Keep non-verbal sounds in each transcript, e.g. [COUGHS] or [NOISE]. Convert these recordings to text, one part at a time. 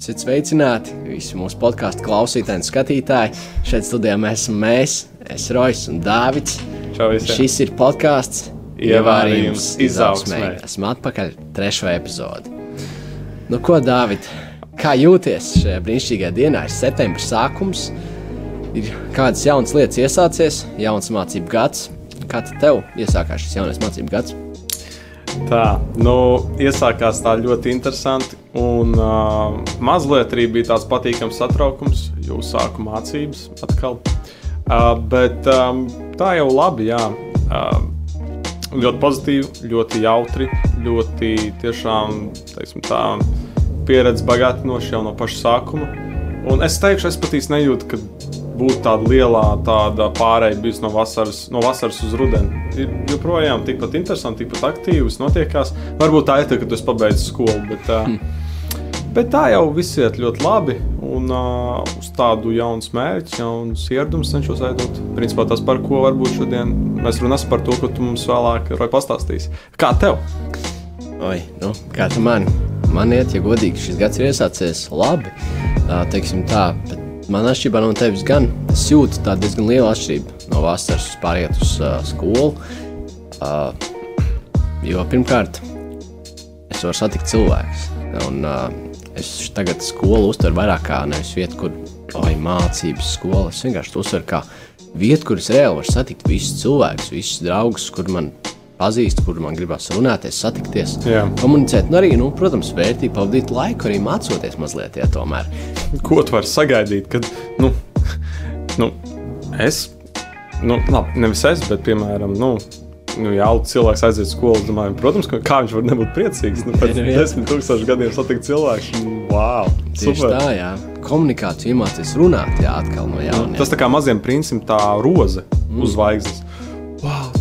Esiet sveicināti visi mūsu podkāstu klausītāji un skatītāji. Šeit studijā mēs esam mēs, es Rojas un visiem. Šis ir podkāsts Ievārījums izaugsmē. Esmu atpakaļ trešo epizodi. Nu ko, Dāvid, kā jūties šajā brīnišķīgajā dienā? Ir septembris sākums, ir kādas jaunas lietas iesācies, jauns mācību gads. Kā tev iesākās šis jaunais mācību gads? Tā, nu, iesākās tā ļoti interesanti. Un uh, mazliet arī bija tāds patīkams satraukums, jo sāku mācības atkal. Uh, bet um, tā jau labi, jā. Uh, ļoti pozitīvi, ļoti jautri, ļoti tiešām teiksim, tā, pieredze bagātinoša jau no paša sākuma. Un es teikšu, es pat īsti nejūtu, ka būtu tāda liela tāda pārēja bijusi no vasaras, no vasaras uz rudeni. Ir joprojām tikpat interesanti, tikpat aktīvs, notiekās. Varbūt tā ir tā, ka tu esi pabeidzis skolu, bet, mm. bet tā jau viss iet ļoti labi. Un uh, uz tādu jaunu mērķu, jaunu ieradumi cenšos veidot. Principā tas, par ko varbūt šodien mēs runāsim, par to, ko tu mums vēlāk pastāstīsi. Kā tev? Oi, nu, kā tu man? Man iet, ja godīgi, šis gads ir iesācies labi. Tā, teiksim tā, bet man atšķirībā no tevis gan es jūtu tādu diezgan lielu atšķirību no vasaras pāriet uz uh, skolu. Uh, jo pirmkārt, es varu satikt cilvēkus. Un, uh, es tagad skolu uztveru vairāk kā nevis vietu, kur oi, mācības skola. Es vienkārši to uztveru kā vietu, kur es reāli varu satikt visus cilvēkus, visus draugus, kur man pazīst, kur man gribās runāties, satikties, Jā. komunicēt. Un arī, nu, protams, vērtīgi pavadīt laiku, arī mācoties mazliet, ja tomēr. Ko tu vari sagaidīt? Kad, nu, nu, es, nu, labi, nevis es, bet, piemēram, nu, nu, ja cilvēks aiziet uz skolu, domāju, protams, ka, kā viņš var nebūt priecīgs. Nu, pēc desmit tūkstošu gadiem satikt cilvēku, nu, wow! Tieši super. tā, jā. Komunikācija iemācīties runāt, jā, atkal no jauna. Tas tā kā maziem principiem tā roze mm. uz zvaigznes. Wow.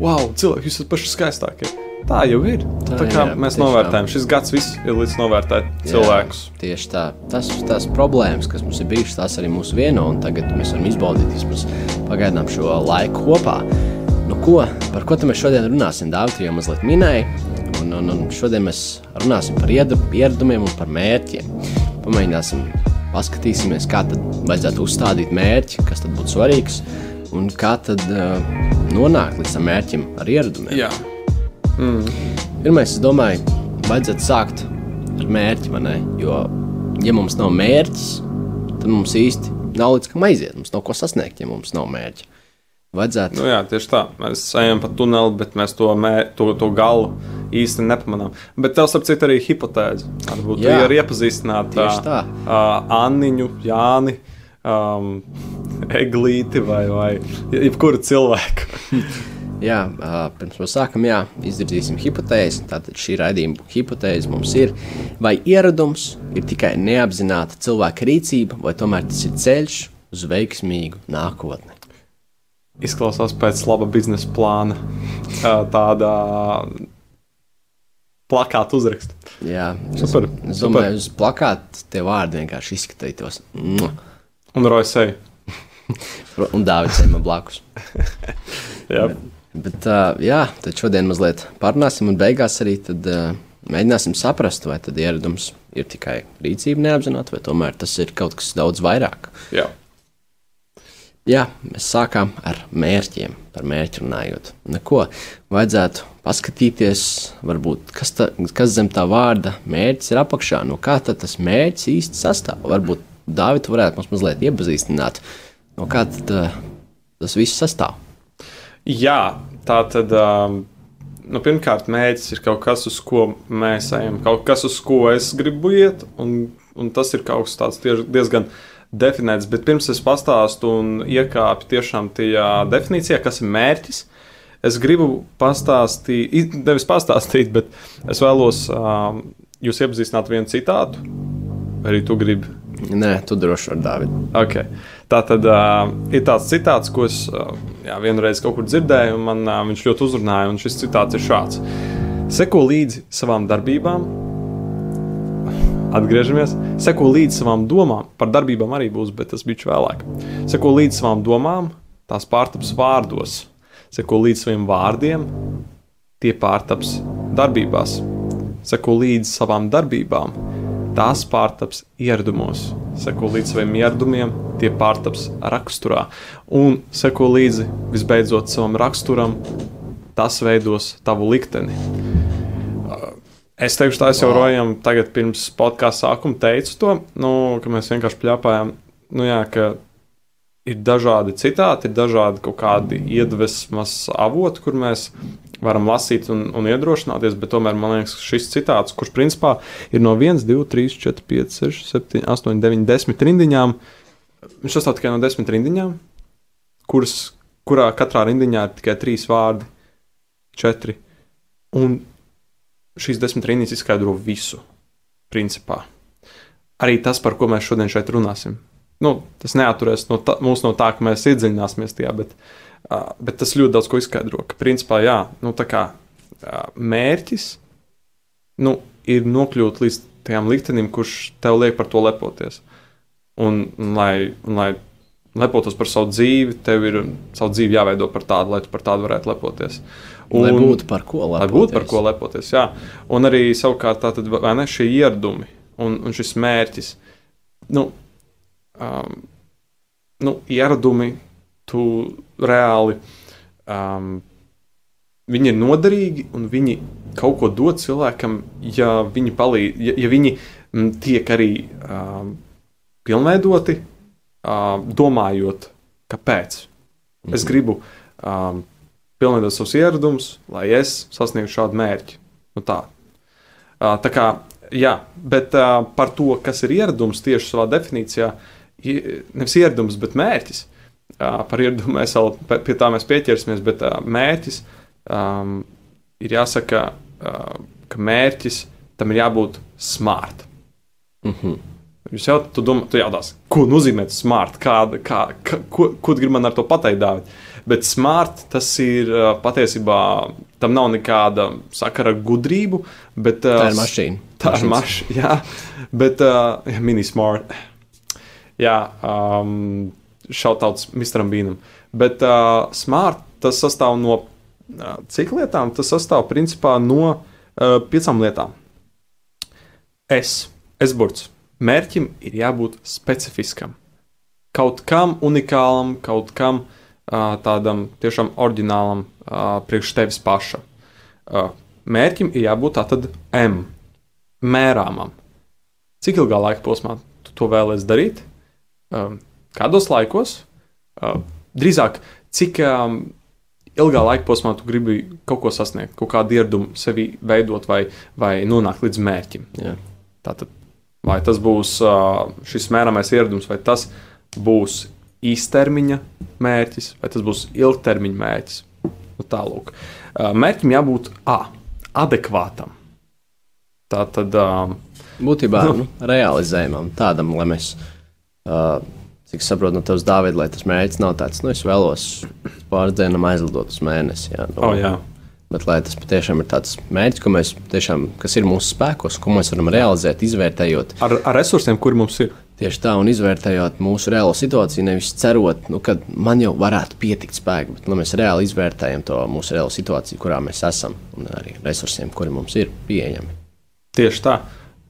Wow, cilvēki, jūs esat paši skaistākie. Tā jau ir. Tā, tā kā jā, mēs novērtējam, šis gads viss ir līdz novērtēt cilvēkus. Jā, tieši tā. Tas, tās problēmas, kas mums ir bijušas, tās arī mūs vieno, un tagad mēs varam izbaudīt vismaz pagaidām šo laiku kopā. Nu, ko, par ko mēs šodien runāsim? Dāvidi jau mazliet minēja, un, un, un šodien mēs runāsim par ieradumiem un par mērķiem. Pamēģināsim, paskatīsimies, kā tad vajadzētu uzstādīt mērķi, kas tad būtu svarīgs, un kā tad uh, nonākt līdz tam mērķim ar ieradumiem. Jā, Pirmais, es domāju, vajadzētu sākt ar mērķi. vai ne? Jo, ja mums nav mērķis, tad mums īsti nav līdz kam aiziet. Mums nav ko sasniegt, ja mums nav mērķa. Vajadzētu. nu, jā, tieši tā. Mēs ejam pa tuneli, bet mēs to, mē, to, to galu īsti nepamanām. Bet tev, starp citu, arī hipotēze. Varbūt Jā. tu ir iepazīstināta Tieši tā. Uh, Anniņu, Jāni, um, [LAUGHS] Eglīti vai, vai jebkuru cilvēku. [LAUGHS] Jā, pirms mēs sākam, jā, izdarīsim hipotēzi. Tātad šī raidījuma hipotēze mums ir, vai ieradums ir tikai neapzināta cilvēka rīcība, vai tomēr tas ir ceļš uz veiksmīgu nākotni. Izklausās pēc laba biznesa plāna, tāda plakāta uzraksta. Jā, es, Super, es super. domāju, uz plakāta tie vārdi vienkārši izskatītos. Mua! Un Roisei. Un Dārvids man blakus. [LAUGHS] Jā, Bet, uh, jā, tad šodien mazliet parunāsim, un beigās arī tad, uh, mēģināsim saprast, vai tad ieradums ir tikai rīcība neapzināta, vai tomēr tas ir kaut kas daudz vairāk. jā. Jā, mēs sākām ar mērķiem, par mērķu runājot. Neko vajadzētu paskatīties, varbūt, kas, ta, kas zem tā vārda mērķis ir apakšā. No kā tas mērķis īsti sastāv? Varbūt Dāvids varētu mums mazliet iepazīstināt, no kā tad, uh, tas viss sastāv. Jā, tā tad. Um, Nu, pirmkārt, mērķis ir kaut kas, uz ko mēs ejam, kaut kas, uz ko es gribu iet, un, un tas ir kaut kas tāds diezgan definēts. Bet pirms es pastāstu un iekāpu tiešām tajā definīcijā, kas ir mērķis, es gribu pastāstīt, nevis pastāstīt, bet es vēlos um, jūs iepazīstināt vienu citātu. Arī tu gribi Nē, tu droši vari, Dārvid. Okay. Tā tad uh, ir tāds citāts, ko es uh, jā, vienreiz kaut kur dzirdēju, un man uh, viņš ļoti uzrunāja. un Šis citāts ir šāds: Seko līdzi savām darbībām, atgriežamies, seko līdzi savām domām. Par darbībām arī būs, bet tas bija vēlāk. Seko līdzi savām domām, tās pārtaps vārdos, seko līdzi saviem vārdiem, tie pārtaps darbībās, seko līdzi savām darbībām, tās pārtaps ieradumos. Seko līdz saviem ieradumiem, tie pārtaps raksturā. Un seko līdzi visbeidzot savam raksturam, tas veidos tavu likteni. Es teikšu, tā es jau rojam, tagad pirms podkāstu sākuma teicu to, nu, ka mēs vienkārši pļāpājām, nu, jā, ka ir dažādi citāti, ir dažādi kaut kādi iedvesmas avoti, kur mēs varam lasīt un, un iedrošināties, bet tomēr man liekas, šis citāts, kurš principā ir no 1, 2, 3, 4, 5, 6, 7, 8, 9, 10 rindiņām, viņš sastāv tikai no 10 rindiņām, kuras, kurā katrā rindiņā ir tikai 3 vārdi, 4. Un šīs desmit rindas izskaidro visu. Principā. Arī tas, par ko mēs šodien šeit runāsim. Nu, tas neaturēs no tā, mūs no tā, ka mēs iedziļināsimies tajā, bet, uh, bet tas ļoti daudz ko izskaidro. Ka, principā, jā, nu, kā, uh, mērķis nu, ir nokļūt līdz tajam liktenim, kurš tev liek par to lepoties. Un, un, lai, un, lai lepotos par savu dzīvi, tev ir savu dzīvi jāveido par tādu, lai tu par tādu varētu lepoties. Un, lai būtu par ko lepoties. Lai būtu par ko lepoties, jā. Un arī savukārt tātad, vai ne, šie ieradumi un, un šis mērķis. Nu, um, nu, ieradumi, tu reāli, um, viņi ir noderīgi un viņi kaut ko dod cilvēkam, ja viņi palīdz, ja, ja viņi mm, tiek arī um, pilnveidoti, um, domājot, kāpēc. -hmm. Es gribu um, pilnveidot savus ieradumus, lai es sasniegtu šādu mērķi. Nu, tā. tā kā, jā, bet par to, kas ir ieradums tieši savā definīcijā, nevis ieradums, bet mērķis. Par ieradumu mēs vēl pie tā pieķersimies, bet mērķis um, ir jāsaka, ka mērķis tam ir jābūt smart. Mm -hmm. Jūs jau tu domā, tu jautās, ko nozīmē smart, kāda, kā, kā, ko, ko gribi man ar to pateikt, Dārvid? Bet smart tas ir patiesībā, tam nav nekāda sakara ar gudrību. Bet, tā ir mašīna. Tā ir mašīna, jā. Bet uh, mini smart. Jā, um, šautauts Mr. Beanam. Bet uh, smart tas sastāv no uh, cik lietām? Tas sastāv principā no uh, piecām lietām. Es, es burts. Mērķim ir jābūt specifiskam. Kaut kam unikālam, kaut kam uh, tādam tiešām oriģinālam priekš tevis paša. Mērķim ir jābūt tādam M, mērāmam. Cik ilgā laika posmā tu to vēlēsies darīt? Kādos laikos? Drīzāk, cik ilgā laika posmā tu gribi kaut ko sasniegt, kaut kādu ieradumu sevi veidot vai, vai nonākt līdz mērķim. Jā. Tātad, vai tas būs šis mēramais ieradums, vai tas būs īstermiņa mērķis, vai tas būs ilgtermiņa mērķis. Nu, tālūk. Mērķim jābūt A, adekvātam. Tā tad. Būtībā nu, nu, realizējumam, tādam, lai mēs, uh, cik saprotu no tevis, Dārvid, lai tas mērķis nav tāds, nu, es vēlos pāris dienām aizlidot uz mēnesi. Jā, nu, oh, jā. Bet lai tas patiešām ir tāds mērķis, ko mēs tiešām, kas ir mūsu spēkos, ko mēs varam realizēt, izvērtējot. Ar, ar resursiem, kuri mums ir. Tieši tā, un izvērtējot mūsu reālo situāciju, nevis cerot, nu, ka man jau varētu pietikt spēka, bet nu, mēs reāli izvērtējam to mūsu reālo situāciju, kurā mēs esam, un arī resursiem, kuri mums ir pieejami. Tieši tā.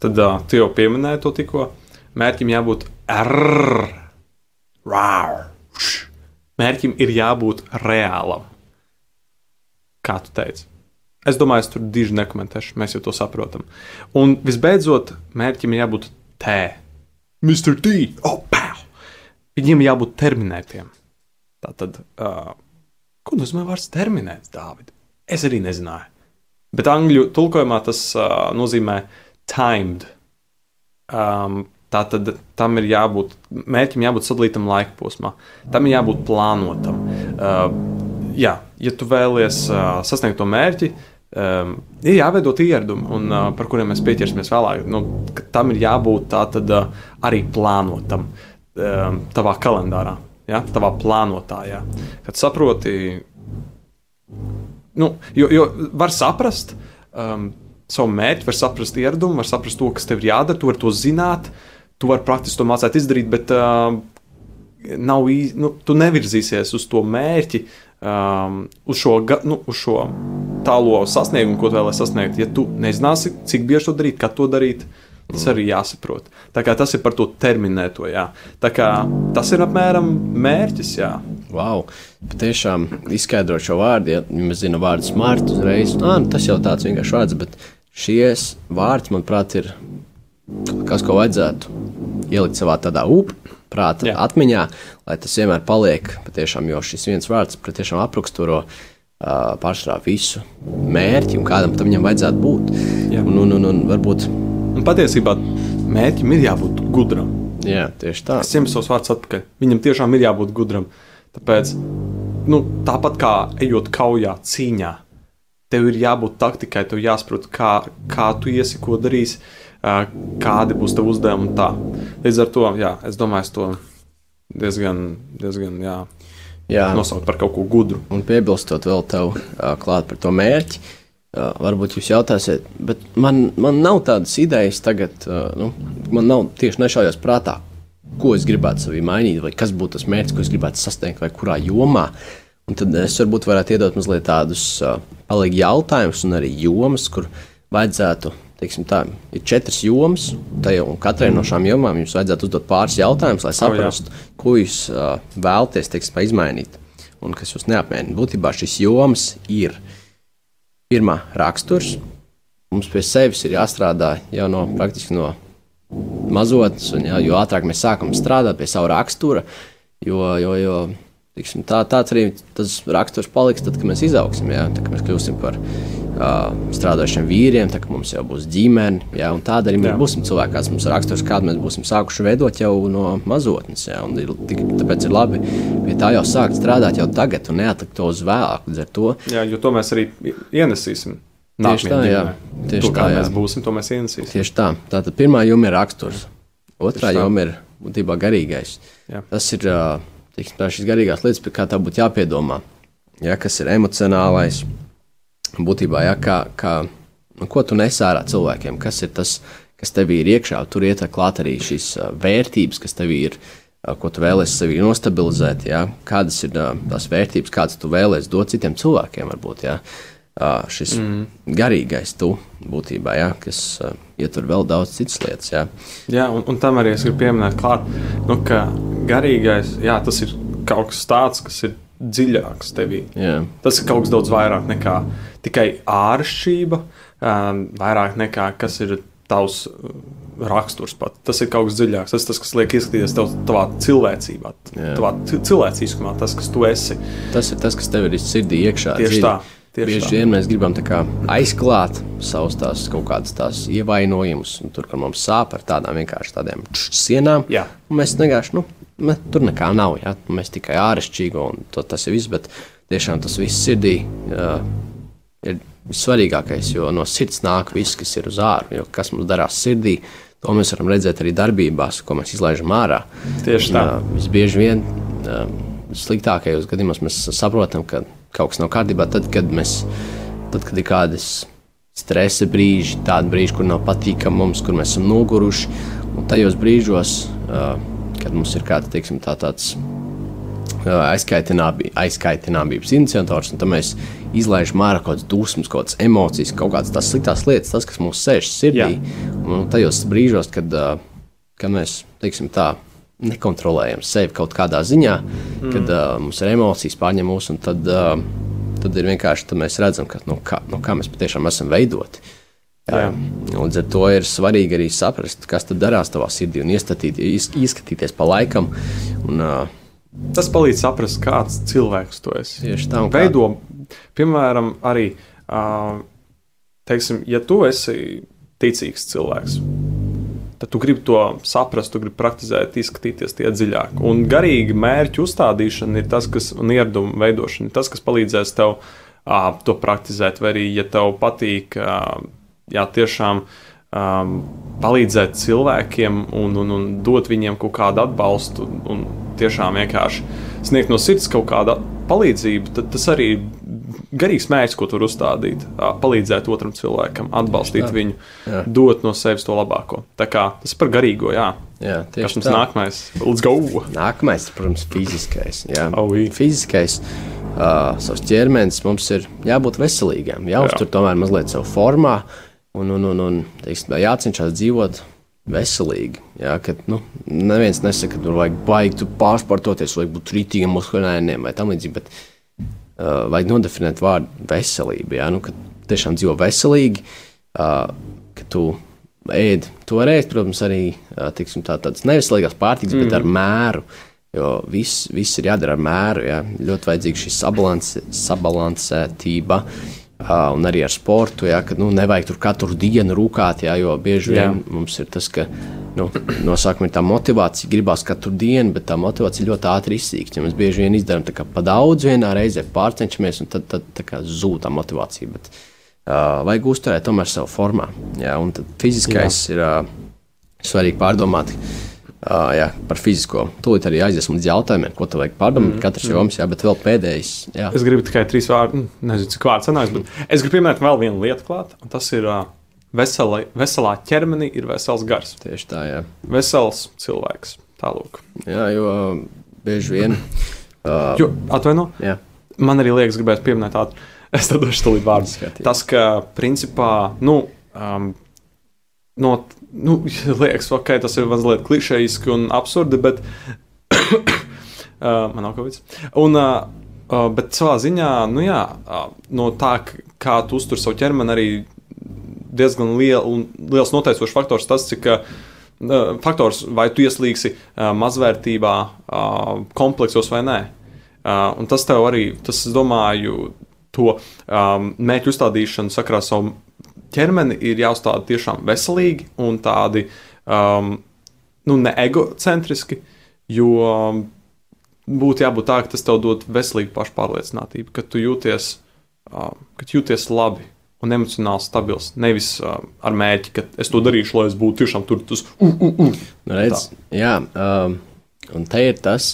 Tad uh, tu jau pieminēji to tikko. Mērķim jābūt R. Mērķim ir jābūt reālam. Kā tu teici? Es domāju, es tur diži nekomentēšu, mēs jau to saprotam. Un visbeidzot, mērķim ir jābūt T Mr. T. Oh, pow! Viņiem jābūt terminētiem. Tā tad, uh, ko nozīmē vārds terminēts, Dāvid? Es arī nezināju. Bet angļu tulkojumā tas uh, nozīmē timed. Um, tā tad tam ir jābūt, mērķim jābūt sadalītam laika posmā, tam ir jābūt plānotam. Uh, jā, ja tu vēlies uh, sasniegt to mērķi, uh, um, ir jāveido ieradumi, un, uh, par kuriem mēs pieķersimies vēlāk. Nu, tam ir jābūt tādam uh, arī plānotam um, tavā kalendārā, ja? tavā plānotājā. Kad saproti, nu, jo, jo var saprast. Um, Savu mērķi, var saprast ieradumu, var saprast to, kas tev ir jādara, tu vari to zināt, tu vari praktiski to mācīt izdarīt, bet uh, nav īsti, nu, tu nevirzīsies uz to mērķi, um, uz, šo, nu, uz šo tālo sasniegumu, ko tu vēlēsies sasniegt. Ja tu nezināsi, cik bieži to darīt, kad to darīt, Tas arī jāsaprot. Tā kā tas ir par to terminēto. Jā. Tā kā tas ir apmēram mērķis. Jā. Wow, patiešām izskaidrot šo vārdu, ja mēs zinām vārdu smart uzreiz, ah, nu, tas jau tāds vienkārši vārds, bet šis vārds, manuprāt, ir kas, ko vajadzētu ielikt savā tādā upē, prāta Jā. atmiņā, lai tas vienmēr paliek. Patiešām, jo šis viens vārds patiešām apraksturo uh, pārsvarā visu mērķi un kādam tam viņam vajadzētu būt. Jā. Un, un, un, un varbūt. Un patiesībā mērķim ir jābūt gudram. Jā, tieši tā. Es ņemu savus vārdus atpakaļ. Viņam tiešām ir jābūt gudram. Tāpēc, nu, tāpat kā ejot kaujā, cīņā, tev ir jābūt taktikai, tev jāsaprot, kā, kā tu iesi, ko darīsi, kādi būs tavi uzdevumi. Tā. Līdz ar to, jā, es domāju, es to diezgan, diezgan jā, jā. nosaukt par kaut ko gudru. Un piebilstot vēl tev klāt par to mērķi. Uh, varbūt jūs jautājsiet, bet man, man nav tādas idejas tagad, uh, nu, man nav tieši nešaujās prātā, ko es gribētu sevī mainīt, vai kas būtu tas mērķis, ko es gribētu sasniegt, vai kurā jomā. Un tad es varbūt varētu iedot mazliet tādus uh, palīgi jautājumus, un arī jomas, kur vajadzētu, teiksim, tā ir četras jomas, un katrai no šām jomām jums vajadzētu uzdot pāris jautājumus, lai saprastu, oh, ko jūs uh, vēlaties, teiksim, izmainīt, un kas jūs neapmierina. Būtībā šīs jomas ir Pirmā raksturs. Mums pie sevis ir jāstrādā jau no praktiski no mazotnes, un jā, jo ātrāk mēs sākam strādāt pie sava rakstura, jo, jo, jo tiksim, tā, tāds arī tas raksturs paliks, tad, kad mēs izaugsim, jā, tad, kad mēs kļūsim par uh, strādājušiem vīriem, tad mums jau būs ģimene, jā, tāda arī mēs jā. būsim cilvēki, kāds mums ir raksturs, kādu mēs būsim sākuši veidot jau no mazotnes, jā, un ir, tik, tāpēc ir labi pie tā jau sākt strādāt jau tagad un neatlikt to uz vēlāk, līdz ar to. Jā, jo to mēs arī ienesīsim. Tieši tā, jā. Tieši to, tā, jā. mēs būsim, to mēs ienesīsim. Tieši tā. Tātad pirmā joma ir raksturs, otrā joma ir būtībā garīgais. Jā. Tas ir tiksim, šīs garīgās lietas, pie kā tā būtu jāpiedomā. Ja, kas ir emocionālais, būtībā, ja, kā, kā, nu, ko tu nes ārā cilvēkiem, kas ir tas, kas tev ir iekšā. Tur iet klāt arī šīs vērtības, kas tev ir, ko tu vēlēsies sevī nostabilizēt, ja? kādas ir tās vērtības, kādas tu vēlēsies dot citiem cilvēkiem. Varbūt, ja? Šis mm. garīgais tu būtībā, ja? kas ietver vēl daudz citas lietas. Ja? Jā, un, un tam arī es gribu pieminēt, klāt, nu, ka garīgais, jā, tas ir kaut kas tāds, kas ir dziļāks tevī. Jā. Tas ir kaut kas daudz vairāk nekā tikai āršķirība, um, vairāk nekā kas ir tavs uh, raksturs. Pat. Tas ir kaut kas dziļāks. Tas ir tas, kas liek ieskatīties tev, tavā cilvēcībā, Jā. tavā cilvēciskumā, tas, kas tu esi. Tas ir tas, kas tev ir sirdī iekšā. Tieši dziļi. tā. Tieši Bieži vien mēs gribam aizklāt savus tās kaut kādas tās ievainojumus, tur, kur mums sāp ar tādām vienkārši tādām sienām. Jā. Mēs vienkārši, nu, mēs, tur nekā nav. Ja? Mēs tikai āršķirīgi, un to, tas ir viss. Bet tiešām tas viss sirdī uh, ir vissvarīgākais, jo no sirds nāk viss, kas ir uz ārā. Kas mums darās sirdī, to mēs varam redzēt arī darbībās, ko mēs izlaižam ārā. Tieši tā. Uh, visbieži vien. Uh, Sliktākajos gadījumos mēs saprotam, ka kaut kas nav kārtībā. Tad, kad, mēs, tad, kad ir kādas stresa brīži, tādi brīži, kur nav patīkami mums, kur mēs esam noguruši, un tajos brīžos, uh, kad mums ir kāds teiksim, tā, tāds aizkaitinābī, aizkaitināmības iniciators, un tad mēs izlaižam ārā kaut kādas dusmas, kaut kādas emocijas, kaut kādas tās sliktās lietas, tas, kas mums sēž sirdī. Jā. Un tajos brīžos, kad, kad mēs teiksim, tā, nekontrolējam sevi kaut kādā ziņā, mm. kad uh, mums ir emocijas pārņem mūs, un tad, uh, tad ir vienkārši tad mēs redzam, ka, no, kā, no kā mēs patiešām esam veidoti. Jā. Līdz ar to ir svarīgi arī saprast, kas tad darās tavā sirdī un ieskatīties pa laikam. Un, uh, Tas palīdz saprast, kāds cilvēks tu esi. Tieši tā, un veido, piemēram, arī, uh, teiksim, ja tu esi ticīgs cilvēks, tad tu gribi to saprast, tu gribi praktizēt, izskatīties tie dziļāk. Un garīgi mērķu uzstādīšana ir tas, kas, un ieradumu veidošana ir tas, kas palīdzēs tev uh, to praktizēt, vai arī, ja tev patīk, uh, jā, tiešām um, palīdzēt cilvēkiem un, un, un dot viņiem kaut kādu atbalstu un, un tiešām vienkārši sniegt no sirds kaut kādu palīdzību, tad tas arī garīgs mērķis, ko tur uzstādīt, palīdzēt otram cilvēkam, atbalstīt jā. viņu, jā. dot no sevis to labāko. Tā kā tas par garīgo, jā. Jā, Kas mums tā. nākamais? Let's go! Nākamais, protams, fiziskais. Jā. Oh, oui. Fiziskais. Uh, savs ķermenis mums ir jābūt veselīgam, jāuztur jā. tomēr mazliet savu formā un, un, un, un teiksim, jācenšas dzīvot veselīgi. Jā, kad, nu, neviens nesaka, ka tur vajag baigt pārsportoties, vajag būt rītīgam, muskuļainiem vai tam līdzīgi, bet uh, vajag nodefinēt vārdu veselība. Jā, nu, kad tiešām dzīvo veselīgi, uh, ka tu ēd to reizi, protams, arī uh, tiksim, tā, tādas neveselīgās pārtikas, mm. bet ar mēru. Jo viss, viss ir jādara ar mēru. Jā. Ļoti vajadzīga šī sabalansētība. Uh, un arī ar sportu, ja, ka nu, nevajag tur katru dienu rūkāt, ja, jo bieži vien jā. mums ir tas, ka nu, no sākuma ir tā motivācija, gribās katru dienu, bet tā motivācija ļoti ātri izsīkst. Ja mēs bieži vien izdarām pa daudz vienā reizē, pārcenšamies, un tad, tad, zūd tā motivācija. Bet, uh, vajag uzturēt tomēr savu formā. Ja, un tad fiziskais jā. ir uh, svarīgi pārdomāt. Uh, jā, par fizisko. Tūlīt arī aiziesim līdz jautājumiem, ko tu vajag pārdomāt. Mm, Katrs mm. joms, jā, bet vēl pēdējais. Jā. Es gribu tikai trīs vārdus, nu, nezinu, cik vārds sanāks, bet es gribu pieminēt vēl vienu lietu klāt, un tas ir uh, vesela, veselā ķermenī ir vesels gars. Tieši tā, jā. Vesels cilvēks. Tālūk. Jā, jo bieži vien. Uh, jo, atvaino? Jā. Man arī liekas, gribētu pieminēt tādu. [LAUGHS] Es tam došu tūlīt vārdus. Tas, ka principā, nu, um, no nu, [LAUGHS] liekas, ok, tas ir mazliet klišejiski un absurdi, bet [COUGHS] uh, man nav kaut kas. Un, uh, uh, bet savā ziņā, nu jā, uh, no tā, kā tu uztur savu ķermeni, arī diezgan liel, liels noteicošs faktors tas, cik uh, faktors, vai tu ieslīgsi uh, mazvērtībā, uh, kompleksos vai nē. Uh, un tas tev arī, tas, es domāju, to um, mērķu uzstādīšanu sakrā savu ķermeni ir jāuzstāda tiešām veselīgi un tādi um, nu, ne egocentriski, jo um, būtu jābūt tā, ka tas tev dod veselīgu pašpārliecinātību, ka tu jūties, uh, ka tu jūties labi un emocionāli stabils. Nevis uh, ar mērķi, ka es to darīšu, lai es būtu tiešām tur. Tas, uh, uh, uh. Redz, jā, um, un te ir tas.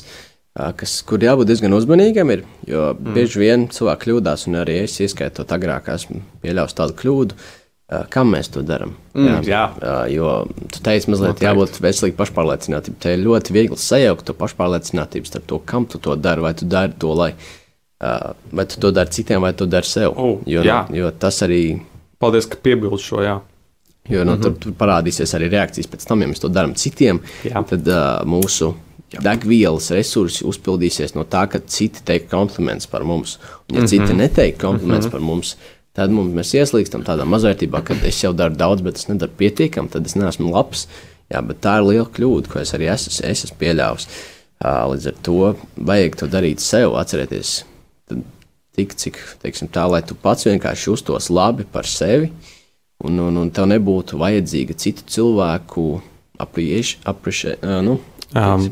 Uh, kas, kur jābūt diezgan uzmanīgam, ir, jo mm. bieži vien cilvēki kļūdās, un arī es, ieskaitot agrāk, esmu pieļāvis tādu kļūdu, uh, Kam mēs to darām? Mm, jā, jā. Jo tu teici, mazliet Noteikti. jābūt veselīgai pašpārliecinātībai. Te ir ļoti viegli sajaukt to pašpārliecinātību starp to, kam tu to dari. Vai tu dari to, lai, vai tu to dari citiem, vai tu dari sev. Oh, jo, jā. jo tas arī. Paldies, ka piebildi šo. Jā. Jo no, mm -hmm. tur, tur parādīsies arī reakcijas pēc tam, ja mēs to darām citiem. Jā. Tad uh, mūsu degvielas resursi uzpildīsies no tā, ka citi teiks komplimentus par mums. Un, ja mm -hmm. citi neteiks komplimentus mm -hmm. par mums, Tad mums, mēs ieslīgstam tādā mazvērtībā, ka es jau daru daudz, bet es nedaru pietiekami, tad es neesmu labs. Jā, bet tā ir liela kļūda, ko es arī esmu, es esmu pieļāvis. Līdz ar to vajag to darīt sev, atcerieties, tik cik teiksim, tā, lai tu pats vienkārši justos labi par sevi, un, un, un tev nebūtu vajadzīga citu cilvēku aprieši. Nu, Um,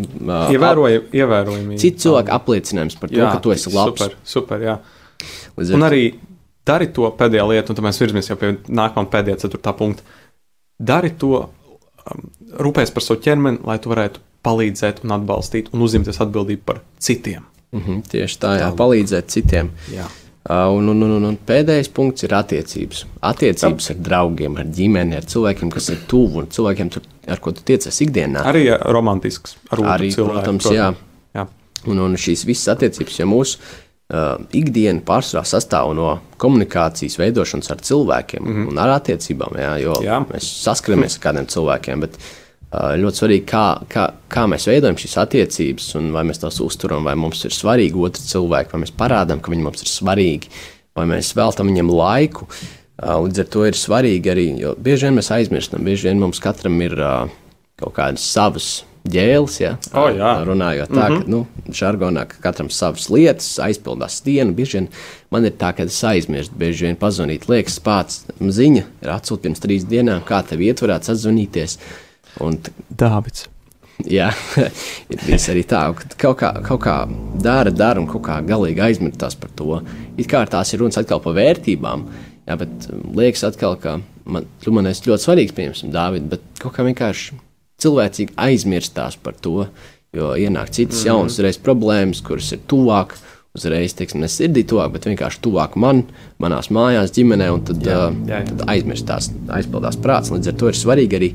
ievērojami, ievērojami. Citu cilvēku apliecinājums par to, jā, ka tu esi labs. Super, super jā. Līdz un arī dari to pēdējā lieta, un tad mēs virzamies jau pie nākamā pēdējā, ceturtā punkta. Dari to, um, rūpēs par savu ķermeni, lai tu varētu palīdzēt un atbalstīt un uzņemties atbildību par citiem. Mm -hmm, tieši tā, jā, palīdzēt citiem. Jā. Uh, un, un, un, un pēdējais punkts ir attiecības. Attiecības ar draugiem, ar ģimeni, ar cilvēkiem, kas ir tuvu un cilvēkiem, tur, ar ko tu tiecies ikdienā. Arī romantisks, ar arī, cilvēku, protams, protams. Jā. jā. Un, un šīs visas attiecības, ja mūsu uh, ikdiena pārsvarā sastāv no komunikācijas veidošanas ar cilvēkiem mm -hmm. un ar attiecībām. Jā, jo jā. mēs saskaramies ar kādiem cilvēkiem, bet uh, ļoti svarīgi, kā, kā, kā mēs veidojam šīs attiecības, un vai mēs tās uzturam, vai mums ir svarīgi otrs cilvēks, vai mēs parādām, ka viņi mums ir svarīgi, vai mēs veltam viņam laiku. Uh, līdz ar to ir svarīgi arī, jo bieži vien mēs aizmirstam, bieži vien mums katram ir uh, kaut kādas savas ģēles, ja, oh, jā. runājot tā, mm -hmm. ka, nu, žargonā, ka katram savas lietas, aizpildās dienu. Bieži vien man ir tā, ka es aizmirstu, bieži vien pazvanīt, liekas, pats ziņa ir atsūtīta pirms trīs dienām, kā tev ietverēts atzvanīties. Un, Dāvids. Jā, [LAUGHS] ir bijis arī tā, ka kaut kā, kaut kā dara, dara un kaut kā galīgi aizmirstās par to. It kā tās ir runas atkal par vērtībām, jā, bet um, liekas atkal, ka man, tu man esi ļoti svarīgs, piemēram, Dāvid, bet kaut kā vienkārši cilvēcīgi aizmirstās par to, jo ienāk citas mm -hmm. jaunas reiz problēmas, kuras ir tuvāk. Uzreiz, teiksim, ne sirdī tuvāk, bet vienkārši tuvāk man, manās mājās, ģimenē, un tad, jā, jā, jā. tad aizmirstās, aizpildās prāts. Līdz ar to ir svarīgi arī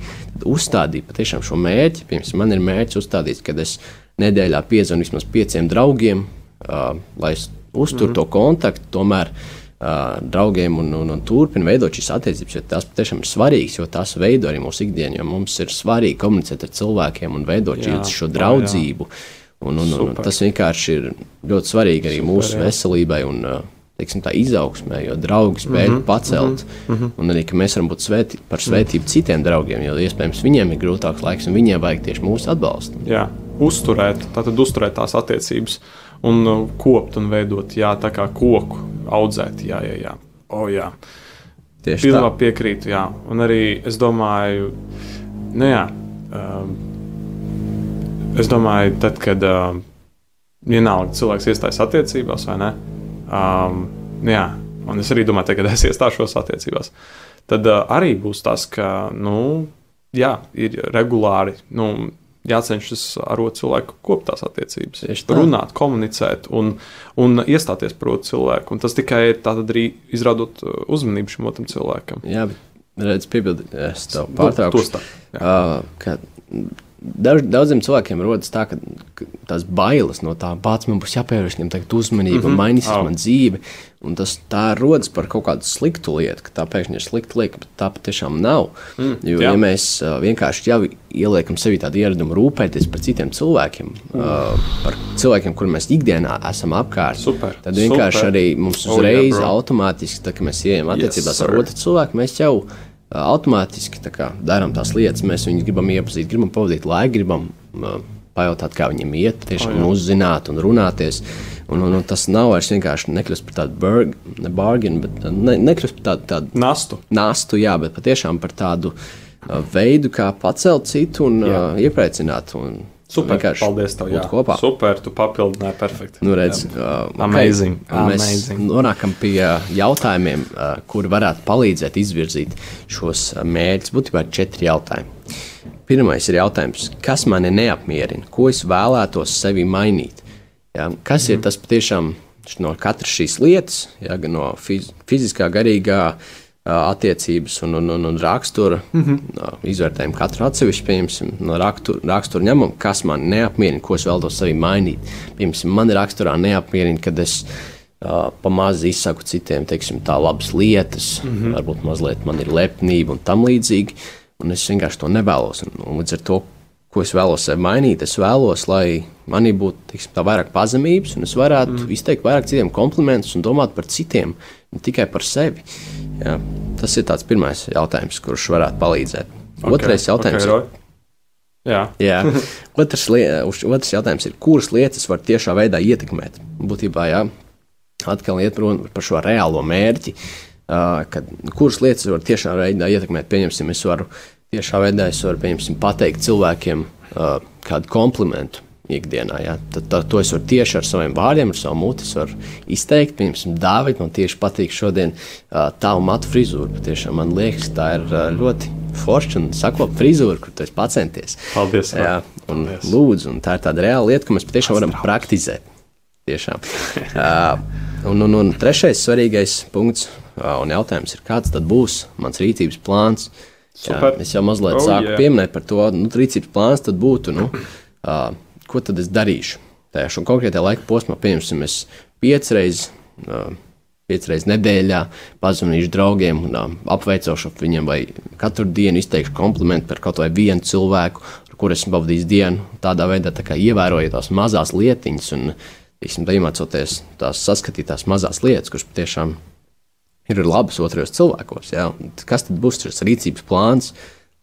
uzstādīt patiešām šo mērķi. Piemēram, man ir mērķis uzstādīt, ka es nedēļā piezvanu vismaz pieciem draugiem, uh, lai es uzturu mm -hmm. to kontaktu. Tomēr uh, draugiem un, un, un turpina veidot šīs attiecības, jo tas patiešām ir svarīgs, jo tas veido arī mūsu ikdienu, jo mums ir svarīgi komunicēt ar cilvēkiem un veidot jā, šo draudzību. Un, un, un, un tas vienkārši ir ļoti svarīgi arī Super, mūsu jā. veselībai un teiksim, tā, izaugsmē, jo draugi spēj mm -hmm, pacelt. Mm -hmm. Un arī mēs varam būt svēti, par svētību mm -hmm. citiem draugiem, jo iespējams viņiem ir grūtāks laiks un viņiem vajag tieši mūsu atbalstu. Jā, uzturēt, tātad uzturēt tās attiecības un uh, kopt un veidot, jā, tā kā koku audzēt. Jā, jā, jā. O, jā. Tieši Pilnībā tā. piekrītu, jā. Un arī es domāju, nu jā, um, es domāju, tad, kad um, vienalga cilvēks iestājas attiecībās vai ne, um, nu jā, un es arī domāju, te, kad es iestāšos attiecībās, tad uh, arī būs tas, ka, nu, jā, ir regulāri, nu, jācenšas ar otru cilvēku kopt tās attiecības. Runāt, komunicēt un, un iestāties par otru cilvēku. Un tas tikai ir arī izrādot uh, uzmanību šim otram cilvēkam. Jā, bet redz, piebildīt, es tev pārtraukšu. Uh, Daudz, daudziem cilvēkiem rodas tā, ka, tās bailes no tā pats man būs jāpievērš viņam tagad uzmanība, mm -hmm. mainīsies oh. man dzīve. Un tas tā rodas par kaut kādu sliktu lietu, ka tā pēkšņi ir slikta lieta, bet tā patiešām nav. Mm, jo, jā. ja mēs uh, vienkārši jau ieliekam sevi tādu ieradumu rūpēties par citiem cilvēkiem, mm. uh, par cilvēkiem, kuriem mēs ikdienā esam apkārt, super, tad vienkārši super. arī mums uzreiz oh, yeah, automātiski, tad, kad mēs ieejam attiecībās yes, ar otru cilvēku, mēs jau esam automātiski tā darām tās lietas. Mēs viņus gribam iepazīt, gribam pavadīt laiku, gribam uh, pajautāt, kā viņiem iet, tiešām oh, uzzināt un runāties. Un, un, un tas nav vairs vienkārši nekļūst par tādu burg, ne bargainu, bet ne, nekļūst par tādu, tādu nastu. nastu. Jā, bet patiešām par tādu uh, veidu, kā pacelt citu un jā. uh, iepriecināt. Un, Super, paldies tev, jā. kopā. Super, tu papildināji perfekti. Nu, redz, uh, Amazing. Okay. Mēs Amazing. nonākam pie jautājumiem, uh, kuri varētu palīdzēt izvirzīt šos mērķus. Būtībā ir četri jautājumi. Pirmais ir jautājums, kas mani neapmierina, ko es vēlētos sevi mainīt. Ja? Kas mm. ir mhm. tas patiešām no katras šīs lietas, ja? gan no fiz fiziskā, garīgā, uh, attiecības un, un, un, un rakstura. Mm -hmm. Izvērtējam katru atsevišķi, pieņemsim, no rakstura, rakstura ņemam, kas man neapmierina, ko es vēlos sevi mainīt. Piemēram, man raksturā neapmierina, kad es uh, pamazs izsaku citiem, teiksim, tā labas lietas, mm -hmm. varbūt mazliet man ir lepnība un tam līdzīgi. Un es vienkārši to nevēlos. Un, un līdz ar to, ko es vēlos sev mainīt, es vēlos, lai manī būtu teiksim, vairāk pazemības, un es varētu mm. izteikt vairāk citiem komplimentus un domāt par citiem, ne tikai par sevi. Jā, tas ir tāds pirmais jautājums, kurš varētu palīdzēt. Okay, Otrais jautājums. Okay, ir, Jā. jā. [LAUGHS] Otrs, otrs jautājums ir, kuras lietas var tiešā veidā ietekmēt? Būtībā, jā, atkal iet runa par šo reālo mērķi, kad, kuras lietas var tiešā veidā ietekmēt. Pieņemsim, es varu tiešā veidā es varu, pateikt cilvēkiem kādu komplimentu ikdienā. Ja? Tad, tad to es varu tieši ar saviem vārdiem, ar savu muti izteikt. Piemēram, Dāvid, man tieši patīk šodien uh, tavu matu frizūru. Tiešām man liekas, tā ir uh, ļoti forša un sakopta frizūra, kur tu esi pacenties. Paldies! Jā, un Paldies. lūdzu, un tā ir tāda reāla lieta, ko mēs patiešām varam praktizēt. Tiešām. [LAUGHS] uh, un, un, un trešais svarīgais punkts uh, un jautājums ir, kāds tad būs mans rīcības plāns? Jā, es jau mazliet oh, sāku yeah. pieminēt par to, nu, rīcības plāns tad būtu. Nu, uh, ko tad es darīšu? Tajā konkrētajā laika posmā, piemēram, es piecreiz, piecreiz nedēļā pazvanīšu draugiem apveicošu viņiem, vai katru dienu izteikšu komplimentu par kaut vai vienu cilvēku, ar kuru esmu pavadījis dienu. Tādā veidā tā ievērojot tās mazās lietiņas un iemācoties tās saskatīt tās mazās lietas, kuras patiešām ir labas otrajos cilvēkos. Ja? Kas tad būs šis rīcības plāns?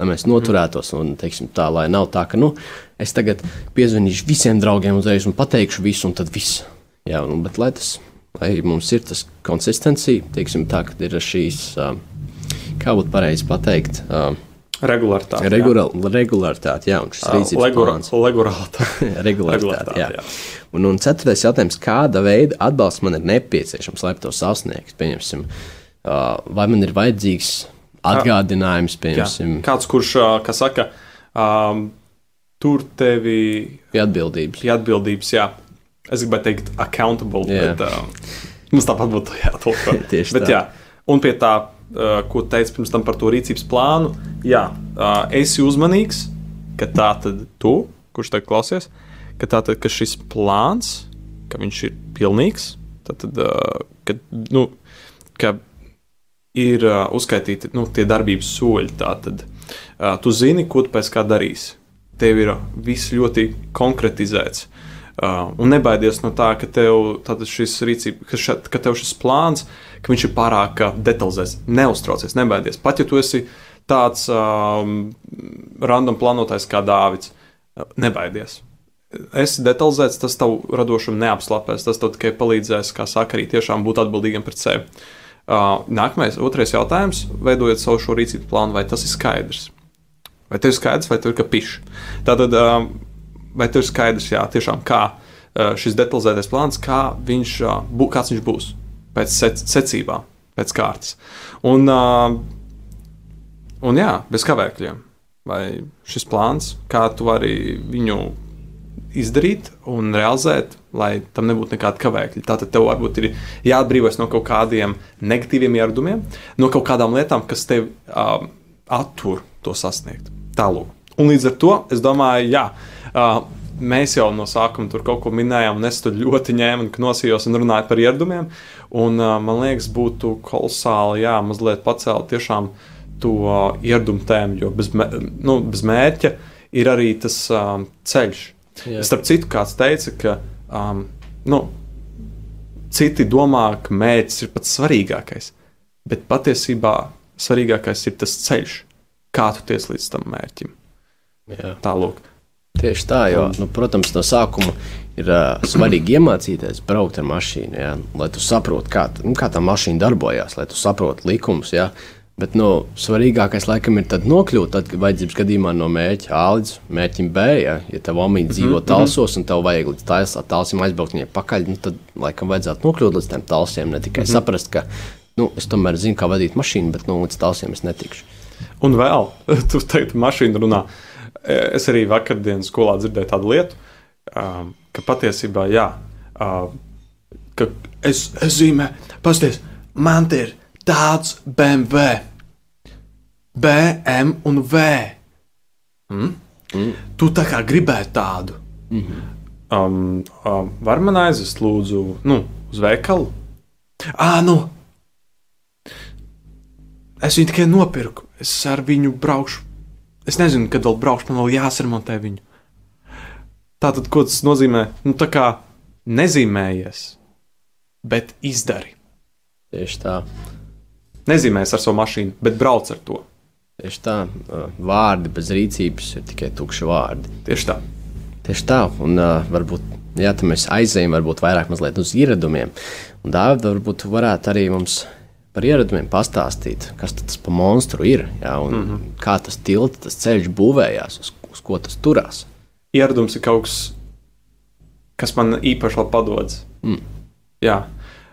Lai mēs noturētos. Un, teiksim, tā, lai nav tā, ka nu, es tagad piezvanīšu visiem draugiem uzreiz un pateikšu visu, un tad viss. Jā, un, bet lai tas lai mums ir tas konsistencija, teiksim, tā, kad ir šīs, kā būtu pareizi pateikt, Regularitāte. Regular, regularitāte, jā, un šis rīcības Legura, plāns. Regularitāte. [LAUGHS] regularitāte, jā. jā. Un, un ceturtais jautājums, kāda veida atbalsts man ir nepieciešams, lai to sasniegtu? Pieņemsim, vai man ir vajadzīgs atgādinājums, piemēram. Kāds, kurš, saka, um, tur tevi pie atbildības. Pie atbildības, jā. Es gribēju teikt, accountable, jā. bet uh, mums tāpat būtu jātulko. [LAUGHS] Tieši bet, tā. Jā. Un pie tā, uh, ko teicu pirms tam par to rīcības plānu, jā, uh, esi uzmanīgs, ka tā tad tu, kurš tagad klausies, ka tā tad, ka šis plāns, ka viņš ir pilnīgs, tad, tad uh, ka, nu, ka ir uh, uzskaitīti nu, tie darbības soļi. Tātad uh, tu zini, ko tu pēc kā darīsi. Tev ir viss ļoti konkretizēts. Uh, un nebaidies no tā, ka tev šis rīcība, ka, še, ka tev šis plāns, ka viņš ir pārāk detalizēts. Neuztraucies, nebaidies. Pat ja tu esi tāds um, random plānotājs kā Dāvids, nebaidies. Esi detalizēts, tas tev radošumu neapslāpēs. Tas tev tikai palīdzēs, kā saka, arī tiešām būt atbildīgam pret sevi. Uh, nākamais, otrais jautājums, veidojot savu šo rīcības plānu, vai tas ir skaidrs? Vai tev ir skaidrs, vai tev ir kapišs? Tātad, vai tev ir skaidrs, jā, tiešām kā šis detalizētais plāns, kā viņš, kāds viņš būs pēc sec secībā, pēc kārtas. Un, un jā, bez kavēkļiem. Vai šis plāns, kā tu vari viņu izdarīt un realizēt, lai tam nebūtu nekāda kavēkļa. Tātad tev varbūt ir jāatbrīvojas no kaut kādiem negatīviem ieradumiem, no kaut kādām lietām, kas tev uh, attur to sasniegt. Tālāk. Un līdz ar to es domāju, jā. Uh, Mēs jau no sākuma tur kaut ko minējām, un es tur ļoti ņēmu un nosījos un runāju par ieradumiem. Un, uh, man liekas, būtu kolosāli, jā, mazliet pacelt tiešām to uh, ieradumu tēmu, jo bez, nu, bez mērķa ir arī tas uh, ceļš Jā. Starp citu, kāds teica, ka um, nu, citi domā, ka mērķis ir pats svarīgākais, bet patiesībā svarīgākais ir tas ceļš, kā tu tiec līdz tam mērķim. Jā. Tālāk. Tieši tā, jo, nu, protams, no sākuma ir uh, svarīgi iemācīties braukt ar mašīnu, jā, lai tu saprotu, kā, nu, kā tā mašīna darbojas, lai tu saprotu likumus. Jā. Bet nu, svarīgākais laikam ir nokļūt, tad, vajadzības gadījumā no mērķa A līdz mērķim B. Ja, ja tev omīte dzīvo mm -hmm. talsos un tev vajag līdz tā, talsim aizbraukt viņai pakaļ, nu, tad laikam vajadzētu nokļūt līdz tiem talsiem. Ne tikai mm -hmm. saprast, ka nu, es tomēr zinu, kā vadīt mašīnu, bet nu, līdz talsiem es netikšu. Un vēl, [LAUGHS] tu teiktu, mašīna runā. Es arī vakardienas skolā dzirdēju tādu lietu, ka patiesībā, jā, ka es, es zīmēju, pasties, man te ir tāds BMW, BM un V. Mm? Mm. Tu tā kā gribētu tādu. Mm -hmm. um, um, var man aizvest, lūdzu, nu, uz veikalu? Ah, nu! Es viņu tikai nopirku. Es ar viņu braukšu. Es nezinu, kad vēl braukšu, man vēl jāsaremontē viņu. Tā tad, ko tas nozīmē? Nu, tā kā nezīmējies, bet izdari. Tieši tā nezīmēs ar savu mašīnu, bet brauc ar to. Tieši tā, vārdi bez rīcības ir tikai tukši vārdi. Tieši tā. Tieši tā, un uh, varbūt jā, mēs aizējām varbūt vairāk uz ieradumiem. Un Dārvid, varbūt varētu arī mums par ieradumiem pastāstīt, kas tas par monstru ir, jā, un mm -hmm. kā tas tilts, tas ceļš būvējās, uz, uz ko tas turās. Ieradums ir kaut kas, kas man īpaši padodas. Mm. Jā.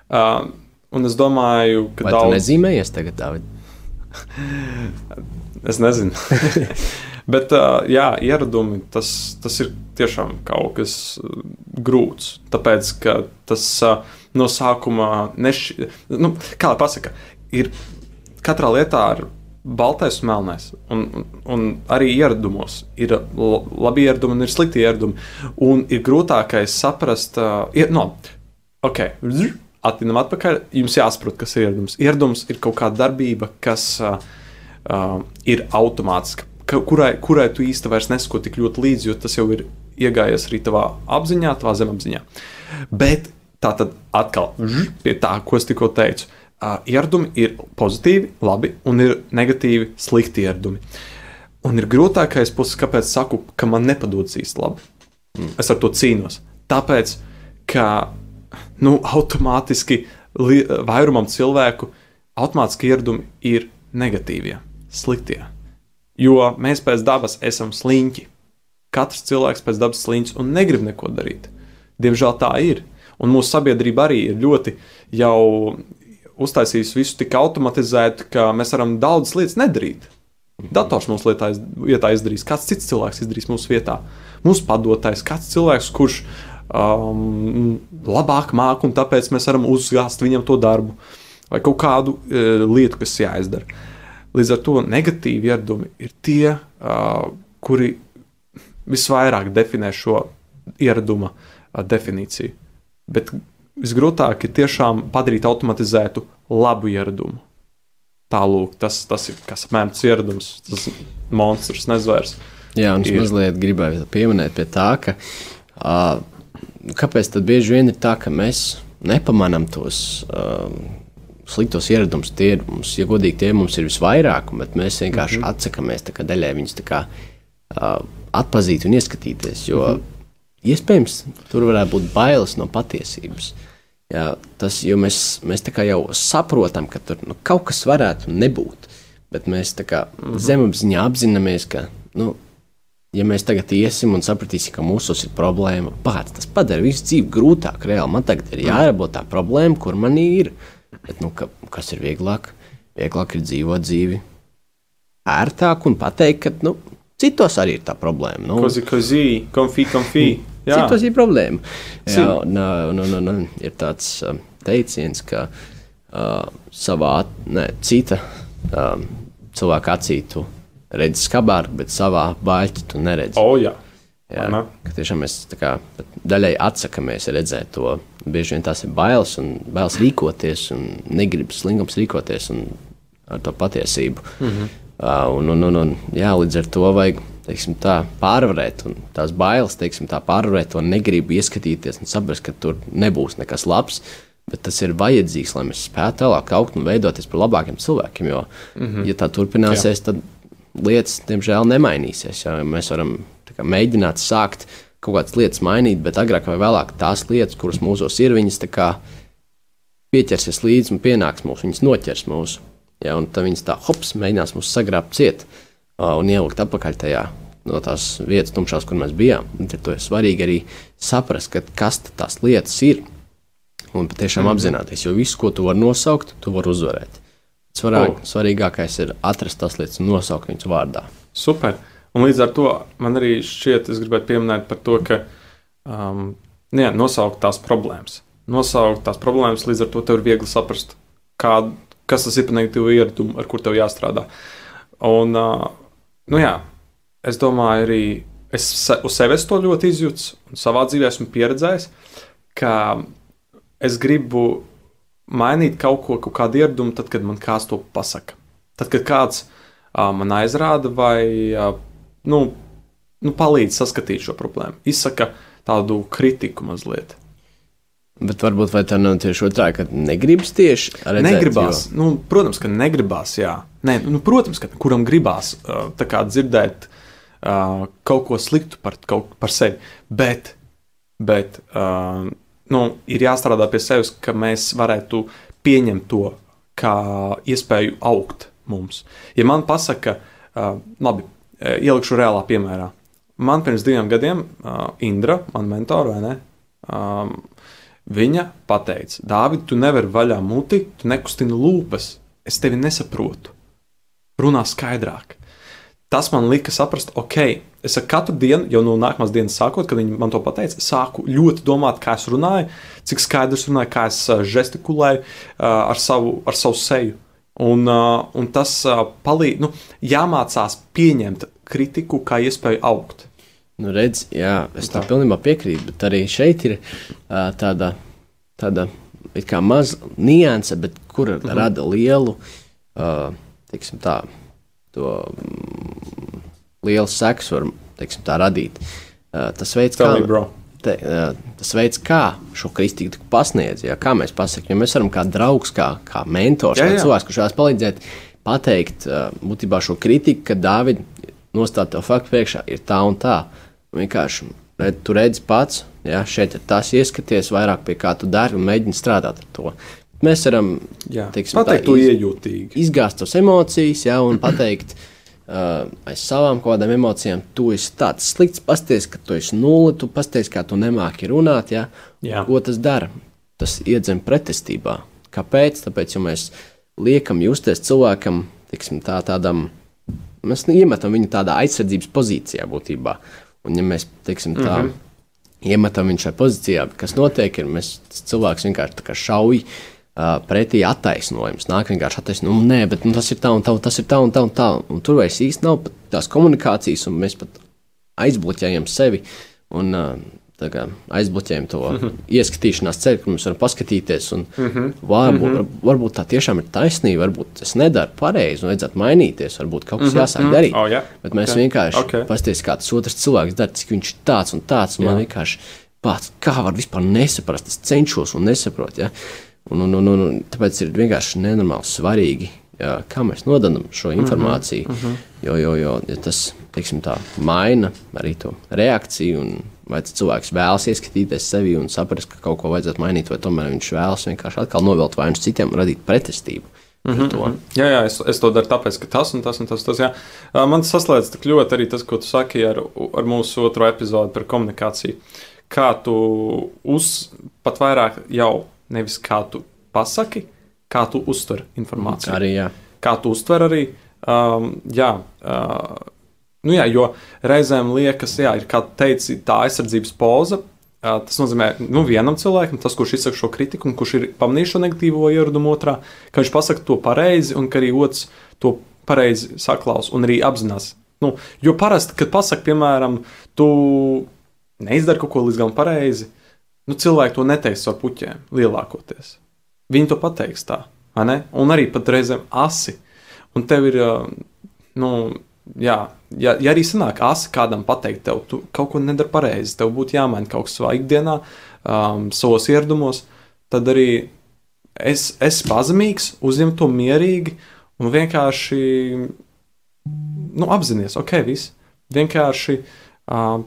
Uh, Un es domāju, ka Vai daudz... nezīmējies tagad, Dārvid? [LAUGHS] es nezinu. [LAUGHS] Bet, jā, ieradumi tas, tas ir tiešām kaut kas grūts. Tāpēc, ka tas no sākuma nešķi... nu, kā lai pasaka, ir katrā lietā ir baltais un melnais. Un, un, un arī ieradumos ir labi ieradumi un ir slikti ieradumi. Un ir grūtākais saprast, uh, ir, no, ok, atpakaļ, atpakaļ, jums jāsaprot, kas ir ieradums. Ieradums ir kaut kāda darbība, kas uh, uh, ir automātiska, ka, kurai, kurai tu īsti vairs nesako tik ļoti līdzi, jo tas jau ir iegājies arī tavā apziņā, tavā zemapziņā. Bet tā tad atkal pie tā, ko es tikko teicu. Uh, ieradumi ir pozitīvi, labi, un ir negatīvi, slikti ieradumi. Un ir grūtākais puses, kāpēc saku, ka man nepadodas īsti labi. Mm. Es ar to cīnos. Tāpēc, ka nu, automātiski vairumam cilvēku automātiski ieradumi ir negatīvie, sliktie. Jo mēs pēc dabas esam sliņķi. Katrs cilvēks pēc dabas sliņķis un negrib neko darīt. Diemžēl tā ir. Un mūsu sabiedrība arī ir ļoti jau uztaisījusi visu tik automatizētu, ka mēs varam daudzas lietas nedarīt. Dators mums lietā, vietā izdarīs, kāds cits cilvēks izdarīs mūsu vietā. Mūsu padotais, kāds cilvēks, kurš um, labāk māku, un tāpēc mēs varam uzgāzt viņam to darbu vai kaut kādu uh, lietu, kas jāizdara. Līdz ar to negatīvi ieradumi ir tie, uh, kuri visvairāk definē šo ieraduma uh, definīciju. Bet visgrūtāk ir tiešām padarīt automatizētu labu ieradumu. Tālūk, tas, tas ir kas tas ieradums, tas monstrs, nezvērs. Jā, un es mazliet gribēju pieminēt pie tā, ka uh, kāpēc tad bieži vien ir tā, ka mēs nepamanām tos uh, sliktos ieradumus. Tie ir mums, ja godīgi, tie mums ir visvairāk, bet mēs vienkārši mm -hmm. atsakāmies daļai viņus kā, uh, atpazīt un ieskatīties. Jo mm -hmm. iespējams tur varētu būt bailes no patiesības. Jā, tas, jo mēs, mēs jau saprotam, ka tur nu, kaut kas varētu nebūt. Bet mēs kā mm -hmm. zemapziņā apzināmies, ka nu, ja mēs tagad iesim un sapratīsim, ka mūsos ir problēma, pats tas padara visu dzīvi grūtāk. Reāli man tagad ir jārabot tā problēma, kur man ir. Bet, nu, ka, kas ir vieglāk? Vieglāk ir dzīvot dzīvi ērtāk un pateikt, ka nu, citos arī ir tā problēma. Nu, Kozi, kozi, konfī, konfī. Jā, citos ir problēma. Jā, un, uh, un, un, un, un ir tāds uh, teiciens, ka uh, savā ne, cita um, cilvēka acī tu redzi skarbāku, bet savā baļķī tu neredzi. o, jā. Jā, Aha. ka tiešām mēs kā, daļai atsakāmies redzēt to. Bieži vien tās ir bailes un bailes rīkoties, un negribas slinkums rīkoties un ar to patiesību. Mm -hmm. uh, un, un, un, un, jā, līdz ar to vajag teiksim, tā, pārvarēt un tās bailes, teiksim, tā, pārvarēt to negribu ieskatīties un saprast, ka tur nebūs nekas labs. Bet tas ir vajadzīgs, lai mēs spētu tālāk augt un veidoties par labākiem cilvēkiem. Jo, mm -hmm. ja tā turpināsies, tad lietas, diemžēl, nemainīsies. Jā. Mēs varam kā, mēģināt sākt kaut kādas lietas mainīt, bet agrāk vai vēlāk tās lietas, kuras mūsos ir, viņas kā pieķersies līdzi un pienāks mūs, viņas noķers mūsu. Ja, un tad viņas tā hops, mēģinās mūs sagrābt ciet ā, un ielikt atpakaļ tajā no tās vietas, tumšās, kur mēs bijām. Tad to ir svarīgi arī saprast, ka kas tās lietas ir. Un patiešām mm apzināties, jo visu, ko tu vari nosaukt, tu vari uzvarēt. Svarāk, Oh. Svarīgākais ir atrast tās lietas un nosaukt viņas vārdā. Super. Un līdz ar to man arī šķiet, es gribētu pieminēt par to, ka um, jā, nosaukt tās problēmas. Nosaukt tās problēmas, līdz ar to tev ir viegli saprast, kā, kas tas ir par negatīvu ieradumu, ar kur tev jāstrādā. Un, uh, nu jā, es domāju, arī es se, uz sevis to ļoti izjūtu, un savā dzīvē esmu pieredzējis, ka es gribu mainīt kaut ko, kaut kādu ieradumu, tad, kad man kāds to pasaka. Tad, kad kāds uh, man aizrāda vai uh, nu, nu, palīdz saskatīt šo problēmu, izsaka tādu kritiku mazliet. Bet varbūt vai tā nav tieši otrādi, ka negribas tieši redzēt, Negribās, nu, protams, ka negribās, jā. Nē, nu, protams, ka kuram gribās uh, dzirdēt uh, kaut ko sliktu par, kaut, par sevi, bet, bet uh, nu, ir jāstrādā pie sevis, ka mēs varētu pieņemt to kā iespēju augt mums. Ja man pasaka, uh, labi, ielikšu reālā piemērā. Man pirms diviem gadiem uh, Indra, man mentora, vai ne? Um, Viņa teica, Dārvid, tu nevari vaļā muti, tu nekustini lūpas. Es tevi nesaprotu. Runā skaidrāk. Tas man lika saprast, ok, es katru dienu, jau no nākamās dienas sākot, kad viņi man to pateica, sāku ļoti domāt, kā es runāju, cik skaidrs runāju, kā es uh, žestikulēju uh, ar, savu, ar savu seju. Un, uh, un tas uh, palīdz, nu, jāmācās pieņemt kritiku kā iespēju augt. Nu, redz, jā, es tam pilnībā piekrītu, bet arī šeit ir uh, tāda, tāda maza nianse, bet kur mm -hmm. rada lielu, uh, teiksim tā, to mm, lielu seks var, teiksim tā, radīt. Uh, tas veids, kā, bro. te, tas veids, kā šo kristīgu pasniedz, ja, kā mēs pasakām, jo mēs varam kā draugs, kā, kā mentors, Jā, kā jā. cilvēks, kurš vēlas palīdzēt, pateikt būtībā šo kritiku, ka Dāvid nostāt to faktu priekšā ir tā un tā. Un Vienkārši tu redzi pats, ja šeit ir tas ieskaties vairāk pie kā tu dari un mēģini strādāt ar to. Mēs varam Jā, teiksim, tā, pateikt to iz- iejūtīgi. izgāzt tos emocijas, ja, un pateikt uh, aiz savām kaut kādām emocijām, tu esi tāds slikts, pasties, ka tu esi nulle, tu pasties, kā tu nemāki runāt. Ja. Jā. Ko tas dara? Tas iedzem pretestībā. Kāpēc? Tāpēc, jo mēs liekam justies cilvēkam tiksim, tā, tādam, mēs iemetam viņu tādā aizsardzības pozīcijā būtībā. Un, ja mēs teiksim, tā, mm -hmm. iemetam viņu šajā pozīcijā, kas notiek, ir mēs cilvēks vienkārši tā kā šauj uh, pretī attaisnojums. Nāk vienkārši attaisnojums, nu, nē, bet nu, tas ir tā un tā, un tas ir tā un tā un tā. Un tur vairs īsti nav tās komunikācijas, un mēs pat aizbloķējam sevi. Un, uh, kā, aizbloķējam to mm -hmm. ieskatīšanās ceļu, kur mēs varam paskatīties. Un, mm. -hmm. varbūt, mm -hmm. varbūt tā tiešām ir taisnība, varbūt es nedaru pareizi un vajadzētu mainīties. Varbūt kaut kas mm -hmm. jāsāk darīt. Oh, jā. Bet mēs Ok. vienkārši Ok. paskatīsimies, kā tas otrs cilvēks dara, cik viņš ir tāds un tāds. Un man vienkārši pats, kā var vispār nesaprast, es cenšos un nesaprotu. Ja? Un, un, un, un, un tāpēc ir vienkārši nenormāli svarīgi, ja, kā mēs nododam šo informāciju. Mm -hmm. Jo, jo, jo ja tas teiksim, tā, maina arī to reakciju. Un, Vai cilvēks vēlas ieskatīties sevi un saprast, ka kaut ko vajadzētu mainīt, vai tomēr viņš vēlas vienkārši atkal novilkt vainu citiem un radīt pretestību. Mm -hmm. Jā, jā es, es to daru tāpēc, ka tas un tas un tas. tas jā. Man saslēdz tik ļoti arī tas, ko tu saki ar, ar mūsu otro epizodi par komunikāciju. Kā tu uz, pat vairāk jau nevis kā tu pasaki, kā tu uztver informāciju. Arī jā. Kā tu uztver arī. Um, jā, uh, nu jā, jo reizēm liekas, jā, ir kā teici, tā aizsardzības poza. Uh, tas nozīmē, nu, vienam cilvēkam, tas, kurš izsaka šo kritiku, un kurš ir pamanījis šo negatīvo ieradumu otrā, ka viņš pasaka to pareizi, un ka arī otrs to pareizi saklaus un arī apzinās. Nu, jo parasti, kad pasakā, piemēram, tu neizdari kaut ko līdz galam pareizi, nu, cilvēki to neteiks ar puķiem lielākoties. Viņi to pateiks tā, vai ne? Un arī pat reizēm asi. Un tev ir, ā, nu, jā, ja, ja arī sanāk asi kādam pateikt, tev tu kaut ko nedari pareizi, tev būtu jāmaina kaut kas savā ikdienā, um, savos ieradumos, tad arī es esmu pazemīgs, uzņem to mierīgi un vienkārši nu, apzināties, ok, viss. Vienkārši uh,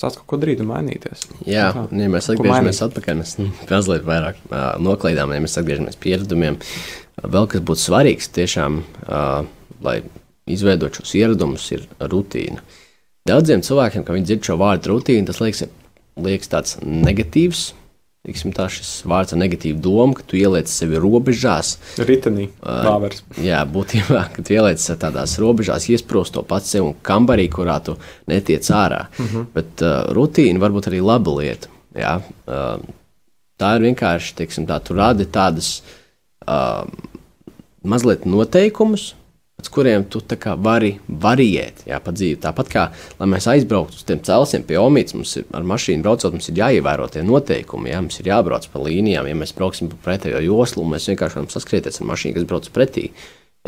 sāc kaut ko darīt un mainīties. Jā, Tā. un, ja mēs atgriežamies atpakaļ, mēs nu, mazliet vairāk uh, noklaidām, ja mēs atgriežamies pie ieradumiem. Vēl kas būtu svarīgs, tiešām, uh, lai izveidot šos ieradumus, ir rutīna. Daudziem cilvēkiem, kad viņi dzird šo vārdu rutīna, tas liekas, liekas tāds negatīvs. Tiksim, tā šis vārds ar negatīvu domu, ka tu ieliec sevi robežās. Ritenī, vāveres. Jā, būtībā, kad tu ieliec sev tādās robežās, iesprūst to pats sev un kambarī, kurā tu netiec ārā. Mm -hmm. Bet uh, rutīna var būt arī laba lieta. Jā, uh, tā ir vienkārši, teiksim, tā, tu radi tādas uh, mazliet noteikumus, pēc kuriem tu vari variēt jā, pa dzīvi. Tāpat kā, lai mēs aizbrauktu uz tiem celsiem pie omītes, mums ir ar mašīnu braucot, mums ir jāievēro tie noteikumi, jā, mums ir jābrauc pa līnijām, ja mēs brauksim pa pretējo joslu, mēs vienkārši varam saskrieties ar mašīnu, kas brauc pretī.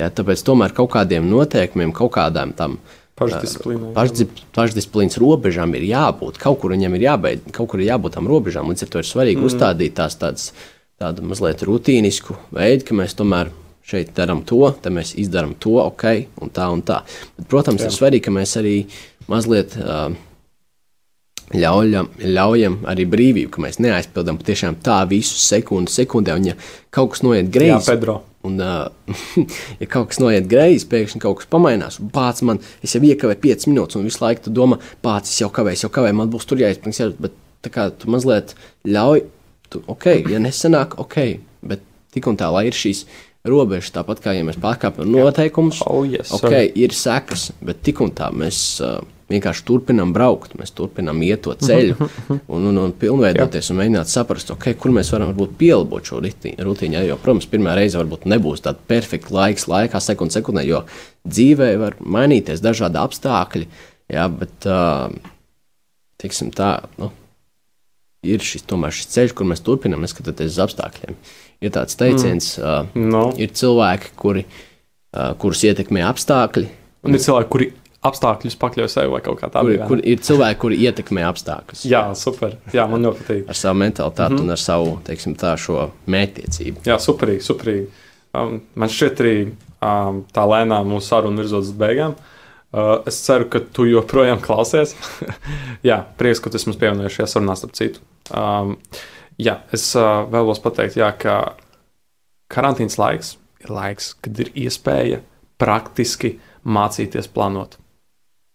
Jā, tāpēc tomēr kaut kādiem noteikumiem, kaut kādām tam pašdis- pašdisciplīnas robežām ir jābūt. Kaut kur viņam ir jābeidz, kaut kur ir jābūt tam robežām. Līdz ar to ir svarīgi mm. uzstādīt tās tādas, tādu mazliet rutīnisku veidu, ka mēs tomēr šeit darām to, tad mēs izdarām to, ok, un tā un tā. Bet, protams, Jā. ir svarīgi, ka mēs arī mazliet. Uh, Ļaujam, ļaujam arī brīvību, ka mēs neaizpildām tiešām tā visu sekundi, sekundē. Un, ja kaut kas noiet Jā, greizi, Pedro. Un, uh, [LAUGHS] ja kaut kas noiet greizi, pēkšņi kaut kas pamainās, pats man, es jau iekavēju 5 minūtes, un visu laiku tu domā, pats es jau kavēju, jau kavēju, man būs tur jāizpildās. Jā, bet tā kā tu mazliet ļauj, tu, ok, ja nesanāk, ok, bet tik un tā, lai ir šīs robežas, tāpat kā ja mēs pārkāpjam noteikumus, Oh, yes, ok, sir. ir sekas, bet tik un tā mēs. Uh, Vienkārši turpinām braukt, mēs turpinām iet to ceļu un, un, un pilnveidoties un mēģināt saprast, okay, kur mēs varam varbūt, pielāgot šo. Ja, jo, protams, pirmā reize varbūt nebūs tāda perfekta laiks, laikā, sekundes sekundē, jo dzīvē var mainīties dažādi apstākļi. Ja, bet, uh, tā, nu, ir šis, tomēr šis ceļš, kur mēs turpinām neskatoties uz apstākļiem. Ir tāds teiciens, mm. uh, No. ir cilvēki, kuri, uh, kurus ietekmē apstākļi, Un ir cilvēki, kuri apstākļus pakļauj sev vai kaut kā tāda. kur, kur ir cilvēki, kuri ietekmē apstākļus Jā, super. Jā, man ļoti patīk. ar savu mentalitāti mm Mhm. -hmm. un ar savu teiksim, tā, šo mērķtiecību. Jā, superīgi, superīgi. Um, man šķiet, arī um, tā lēnām mūsu saruna virzās uz beigām. Uh, es ceru, ka tu joprojām [LAUGHS] klausies. [LAUGHS] jā, prieks, ka tu esi mums pievienojies šajā sarunā, starp citu. Um, jā, es uh, vēlos pateikt, jā, ka karantīnas laiks ir laiks, kad ir iespēja praktiski mācīties plānot.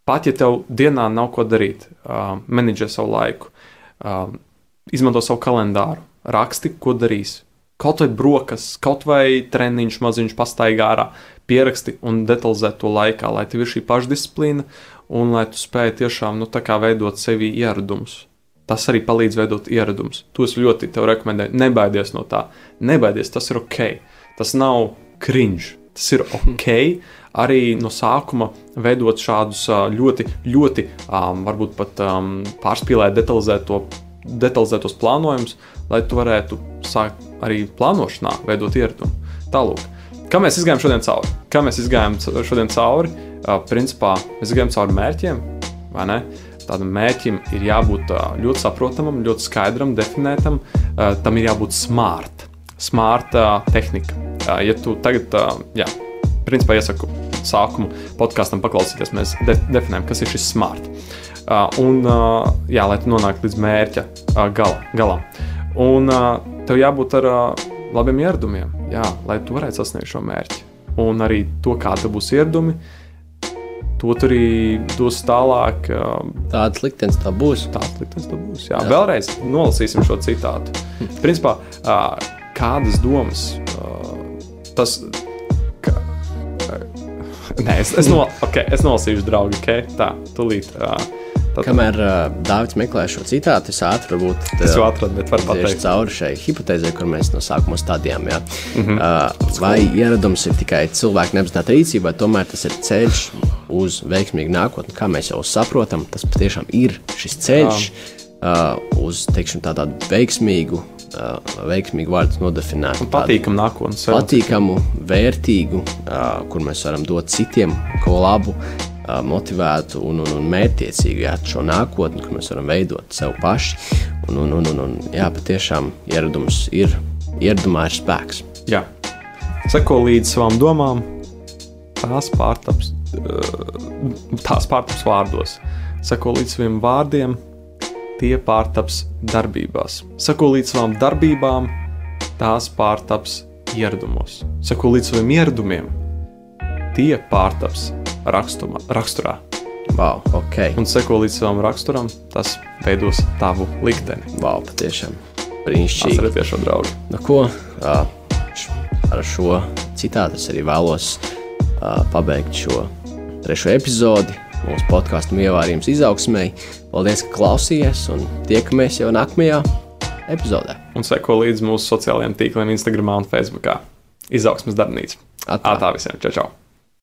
Pat ja tev dienā nav ko darīt, uh, menedžē savu laiku, uh, izmanto savu kalendāru, raksti, ko darīs. Kaut vai brokas, kaut vai treniņš, maziņš pastaigā ārā, pieraksti un detalizē to laikā, lai tev ir šī pašdisciplīna un lai tu spēj tiešām nu, veidot sevi ieradumus. Tas arī palīdz veidot ieradumus. To es ļoti tev rekomendēju. Nebaidies no tā. Nebaidies, tas ir ok. Tas nav cringe. Tas ir ok. [LAUGHS] Arī no sākuma veidot šādus ļoti, ļoti, um, varbūt pat um, pārspīlēt, detalizēto, detalizētos plānojumus, lai tu varētu sākt arī plānošanā, veidot ieradumu. Tālāk, kā mēs gājām šodien cauri? Kā mēs gājām šodien cauri? Uh, principā mēs gājām cauri mērķiem, vai ne? Tādam mērķim ir jābūt ļoti saprotamam, ļoti skaidram, definētam. Tam ir jābūt smart, smart tehnika. Ja tu tagad, jā, principā iesaku sākumu podkāstam paklausīties, mēs de definējam, kas ir šis smart. Un, jā, lai tu nonāktu līdz mērķa gala, galam. Un tev jābūt ar labiem ieradumiem, jā, lai tu varētu sasniegt šo mērķi. Un arī to, kāda būs ieradumi, to arī dos tālāk. Tāds liktenis tā būs. Tāds liktenis tā būs. Jā. Jā. Vēlreiz nolasīsim šo citātu. Principā, kādas domas tas. Ka, nē, es, es, no, okay, es nolasīšu, draugi, okay? tā, tūlīt. Tad... Kamēr uh, Dārvids meklē šo citātu, es ātri varbūt es jau atradu, bet varu pateikt cauri šai hipotēzē, kur mēs no sākuma stādījām. Jā. Mm -hmm. uh, vai ieradums ir tikai cilvēka neapzināta rīcība, vai tomēr tas ir ceļš uz veiksmīgu nākotni, kā mēs jau saprotam, tas patiešām ir šis ceļš uh, uz teiksim, tādu veiksmīgu. Uh, veiksmīgi vārds nodefinēt. Patīkamu nākotnes. Patīkamu, vērtīgu, uh, kur mēs varam dot citiem ko labu, motivētu un, un, un mērķiecīgu jā, šo nākotni, kur mēs varam veidot sev paši. Un, un, un, un, un, jā, patiešām ieradums ir, ieradumā ir spēks. Jā. Seko līdz savām domām, tās pārtaps, tās pārtaps vārdos. Seko līdz saviem vārdiem, tie pārtaps darbībās. Seko līdz savām darbībām, tās pārtaps ieradumos. Seko līdz saviem ieradumiem, tie pārtaps rakstuma, raksturā. Wow, okay. Un seko līdz savam raksturam, tas veidos tavu likteni. Wow, patiešām brīnišķīgi. Atcerieties šo draugu. Nu, ko, ar šo citātu es arī vēlos pabeigt šo trešo epizodi mūsu podkāstu ievārījums izaugsmēji. Paldies, ka klausījāties un tiekamies jau nākamajā epizodē. Un seko līdzi mūsu sociālajiem tīkliem, Instagram un Facebook. Izaugsmas darbnīca. Atā. Atā visiem! Čau! čau.